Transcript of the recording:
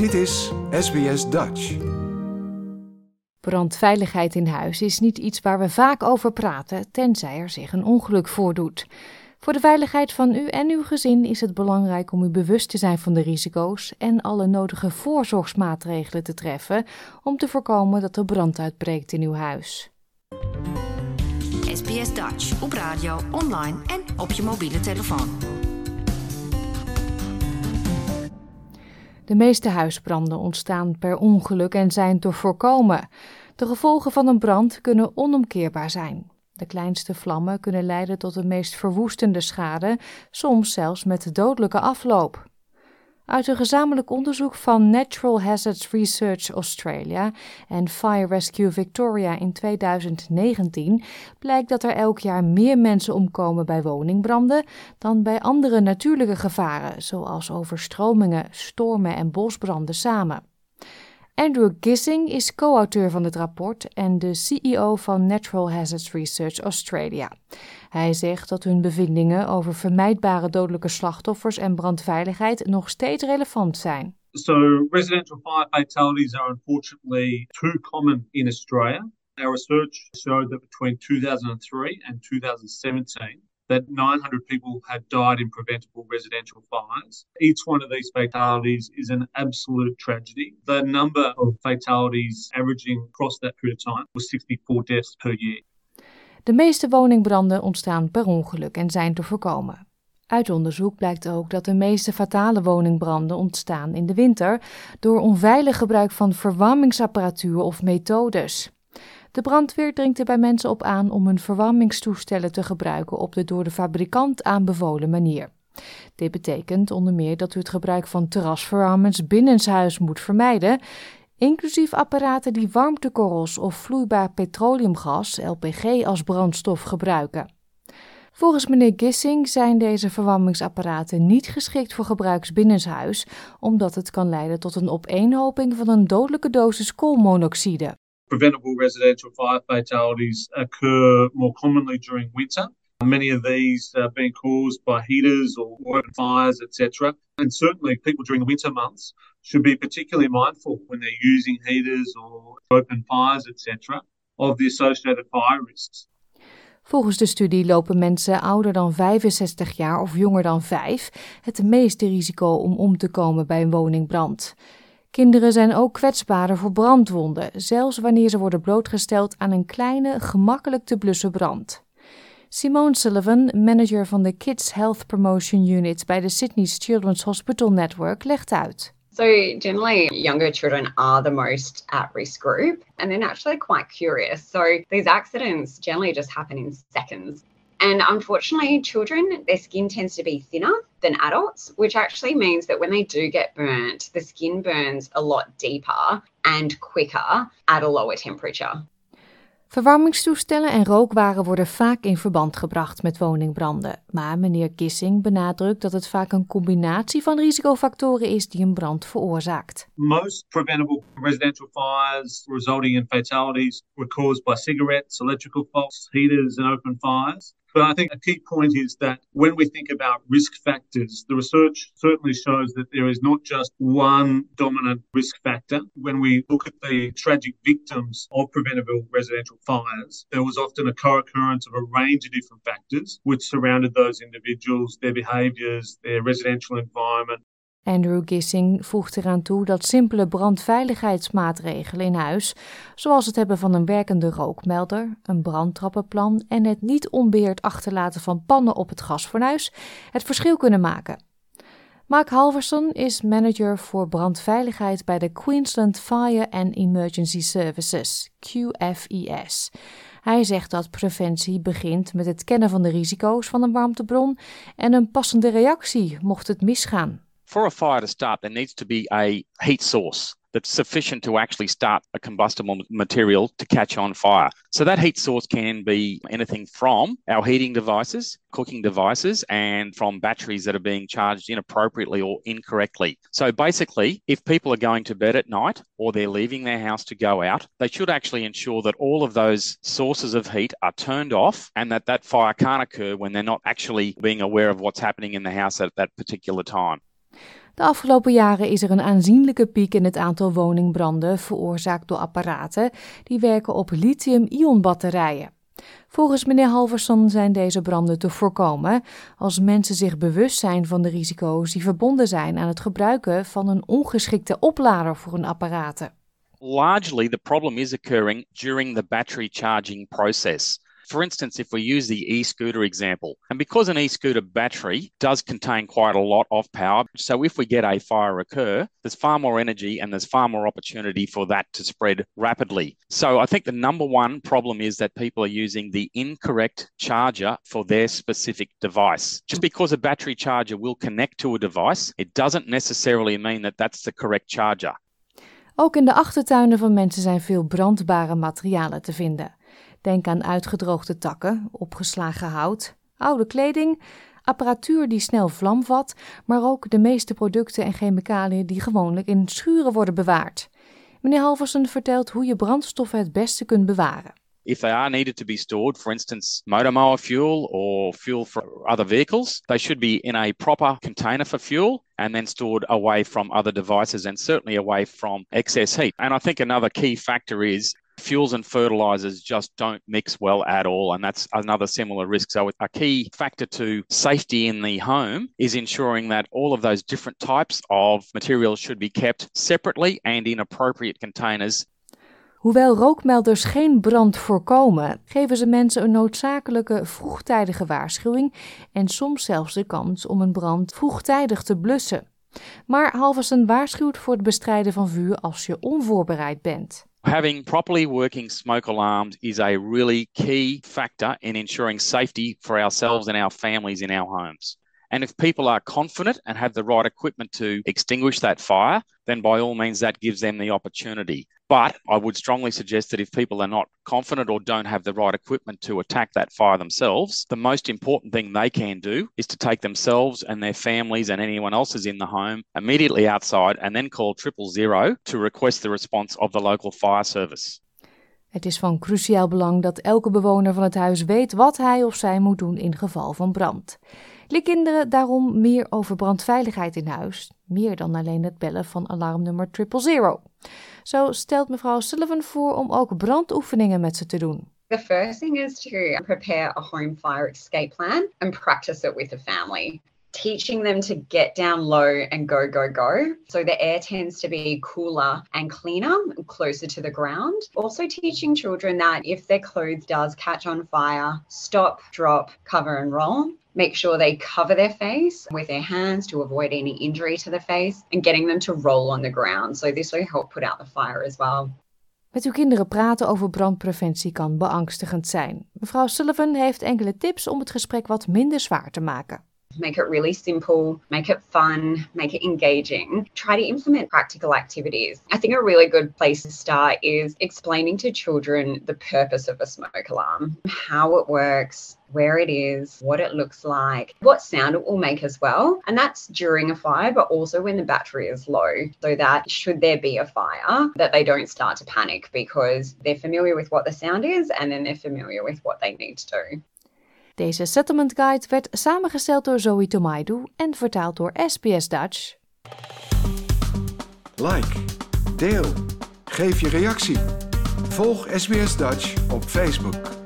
Dit is SBS Dutch. Brandveiligheid in huis is niet iets waar we vaak over praten, tenzij er zich een ongeluk voordoet. Voor de veiligheid van u en uw gezin is het belangrijk om u bewust te zijn van de risico's en alle nodige voorzorgsmaatregelen te treffen om te voorkomen dat er brand uitbreekt in uw huis. SBS Dutch op radio, online en op je mobiele telefoon. De meeste huisbranden ontstaan per ongeluk en zijn te voorkomen. De gevolgen van een brand kunnen onomkeerbaar zijn. De kleinste vlammen kunnen leiden tot de meest verwoestende schade, soms zelfs met dodelijke afloop. Uit een gezamenlijk onderzoek van Natural Hazards Research Australia en Fire Rescue Victoria in 2019 blijkt dat er elk jaar meer mensen omkomen bij woningbranden dan bij andere natuurlijke gevaren, zoals overstromingen, stormen en bosbranden samen. Andrew Gissing is co-auteur van het rapport en de CEO van Natural Hazards Research Australia. Hij zegt dat hun bevindingen over vermijdbare dodelijke slachtoffers en brandveiligheid nog steeds relevant zijn. So, residential fire fatalities are unfortunately too common in Australia. Our research showed that between 2003 and 2017, that 900 people had died in preventable residential fires. Each one of these fatalities is an absolute tragedy. The number of fatalities averaging across that period of time was 64 deaths per year. De meeste woningbranden ontstaan per ongeluk en zijn te voorkomen. Uit onderzoek blijkt ook dat de meeste fatale woningbranden ontstaan in de winter door onveilig gebruik van verwarmingsapparatuur of methodes. De brandweer dringt er bij mensen op aan om hun verwarmingstoestellen te gebruiken op de door de fabrikant aanbevolen manier. Dit betekent onder meer dat u het gebruik van terrasverwarmers binnenshuis moet vermijden, inclusief apparaten die warmtekorrels of vloeibaar petroleumgas, LPG, als brandstof gebruiken. Volgens meneer Gissing zijn deze verwarmingsapparaten niet geschikt voor gebruik binnenshuis, omdat het kan leiden tot een opeenhoping van een dodelijke dosis koolmonoxide. Preventable residential fire fatalities occur more commonly during winter. Many of these are being caused by heaters or open fires, etc. And certainly, people during the winter months should be particularly mindful when they're using heaters or open fires, etc., of the associated fire risks. Volgens de studie lopen mensen ouder dan 65 jaar of jonger dan 5 het meeste risico om om te komen bij een woningbrand. Kinderen zijn ook kwetsbaarder voor brandwonden, zelfs wanneer ze worden blootgesteld aan een kleine, gemakkelijk te blussen brand. Simone Sullivan, manager van de Kids Health Promotion Unit bij de Sydney's Children's Hospital Network, legt uit. So, generally, younger children are the most at risk group, and they're actually quite curious. So, these accidents generally just happen in seconds. And unfortunately, children, their skin tends to be thinner than adults, which actually means that when they do get burnt, the skin burns a lot deeper and quicker at a lower temperature. Verwarmingstoestellen en rookwaren worden vaak in verband gebracht met woningbranden. Maar meneer Kissing benadrukt dat het vaak een combinatie van risicofactoren is die een brand veroorzaakt. Most preventable residential fires resulting in fatalities were caused by cigarettes, electrical faults, heaters, and open fires. But I think a key point is that when we think about risk factors, the research certainly shows that there is not just one dominant risk factor. When we look at the tragic victims of preventable residential fires, there was often a co occurrence of a range of different factors which surrounded those individuals, their behaviours, their residential environment, Andrew Gissing voegt eraan toe dat simpele brandveiligheidsmaatregelen in huis, zoals het hebben van een werkende rookmelder, een brandtrappenplan en het niet onbeheerd achterlaten van pannen op het gasfornuis, het verschil kunnen maken. Mark Halverson is manager voor brandveiligheid bij de Queensland Fire and Emergency Services, QFES. Hij zegt dat preventie begint met het kennen van de risico's van een warmtebron en een passende reactie mocht het misgaan. For a fire to start, there needs to be a heat source that's sufficient to actually start a combustible material to catch on fire. So that heat source can be anything from our heating devices, cooking devices, and from batteries that are being charged inappropriately or incorrectly. So basically, if people are going to bed at night or they're leaving their house to go out, they should actually ensure that all of those sources of heat are turned off and that that fire can't occur when they're not actually being aware of what's happening in the house at that particular time. De afgelopen jaren is er een aanzienlijke piek in het aantal woningbranden veroorzaakt door apparaten die werken op lithium-ion batterijen. Volgens meneer Halverson zijn deze branden te voorkomen als mensen zich bewust zijn van de risico's die verbonden zijn aan het gebruiken van een ongeschikte oplader voor hun apparaten. Largely the problem is occurring during the battery charging process. For instance, if we use the e-scooter example, and because an e-scooter battery does contain quite a lot of power, so if we get a fire occur, there's far more energy and there's far more opportunity for that to spread rapidly. So I think the number one problem is that people are using the incorrect charger for their specific device. Just because a battery charger will connect to a device, it doesn't necessarily mean that that's the correct charger. Ook in de achtertuinen van mensen zijn veel brandbare materialen te vinden. Denk aan uitgedroogde takken, opgeslagen hout, oude kleding, apparatuur die snel vlam vat, maar ook de meeste producten en chemicaliën die gewoonlijk in schuren worden bewaard. Meneer Halversen vertelt hoe je brandstoffen het beste kunt bewaren. If they are needed to be stored, for instance, motor mower fuel or fuel for other vehicles, they should be in a proper container for fuel and then stored away from other devices and certainly away from excess heat. And I think another key factor is fuels and fertilizers just don't mix well at all. And that's another similar risk. So, a key factor to safety in the home is ensuring that all of those different types of materials should be kept separately and in appropriate containers. Hoewel rookmelders geen brand voorkomen, geven ze mensen een noodzakelijke vroegtijdige waarschuwing en soms zelfs de kans om een brand vroegtijdig te blussen. Maar Halversen waarschuwt voor het bestrijden van vuur als je onvoorbereid bent. Having properly working smoke alarms is a really key factor in ensuring safety for ourselves and our families in our homes. And if people are confident and have the right equipment to extinguish that fire, then by all means that gives them the opportunity. But I would strongly suggest that if people are not confident or don't have the right equipment to attack that fire themselves, the most important thing they can do is to take themselves and their families and anyone else is in the home immediately outside and then call triple zero to request the response of the local fire service. Het is van cruciaal belang dat elke bewoner van het huis weet wat hij of zij moet doen in geval van brand. Leer kinderen daarom meer over brandveiligheid in huis, meer dan alleen het bellen van alarmnummer 000. Zo stelt mevrouw Sullivan voor om ook brandoefeningen met ze te doen. The first thing is to prepare a home fire escape plan and practice it with the family. Teaching them to get down low and go, go, go. So the air tends to be cooler and cleaner, closer to the ground. Also teaching children that if their clothes does catch on fire, stop, drop, cover and roll. Make sure they cover their face with their hands to avoid any injury to the face and getting them to roll on the ground. So this will help put out the fire as well. Met uw kinderen praten over brandpreventie kan beangstigend zijn. Mevrouw Sullivan heeft enkele tips om het gesprek wat minder zwaar te maken. Make it really simple, make it fun, make it engaging. Try to implement practical activities. I think a really good place to start is explaining to children the purpose of a smoke alarm, how it works, where it is, what it looks like, what sound it will make as well. And that's during a fire, but also when the battery is low, so that should there be a fire, that they don't start to panic because they're familiar with what the sound is and then they're familiar with what they need to do. Deze Settlement Guide werd samengesteld door Zoe Tomaidu en vertaald door SBS Dutch. Like, deel, geef je reactie. Volg SBS Dutch op Facebook.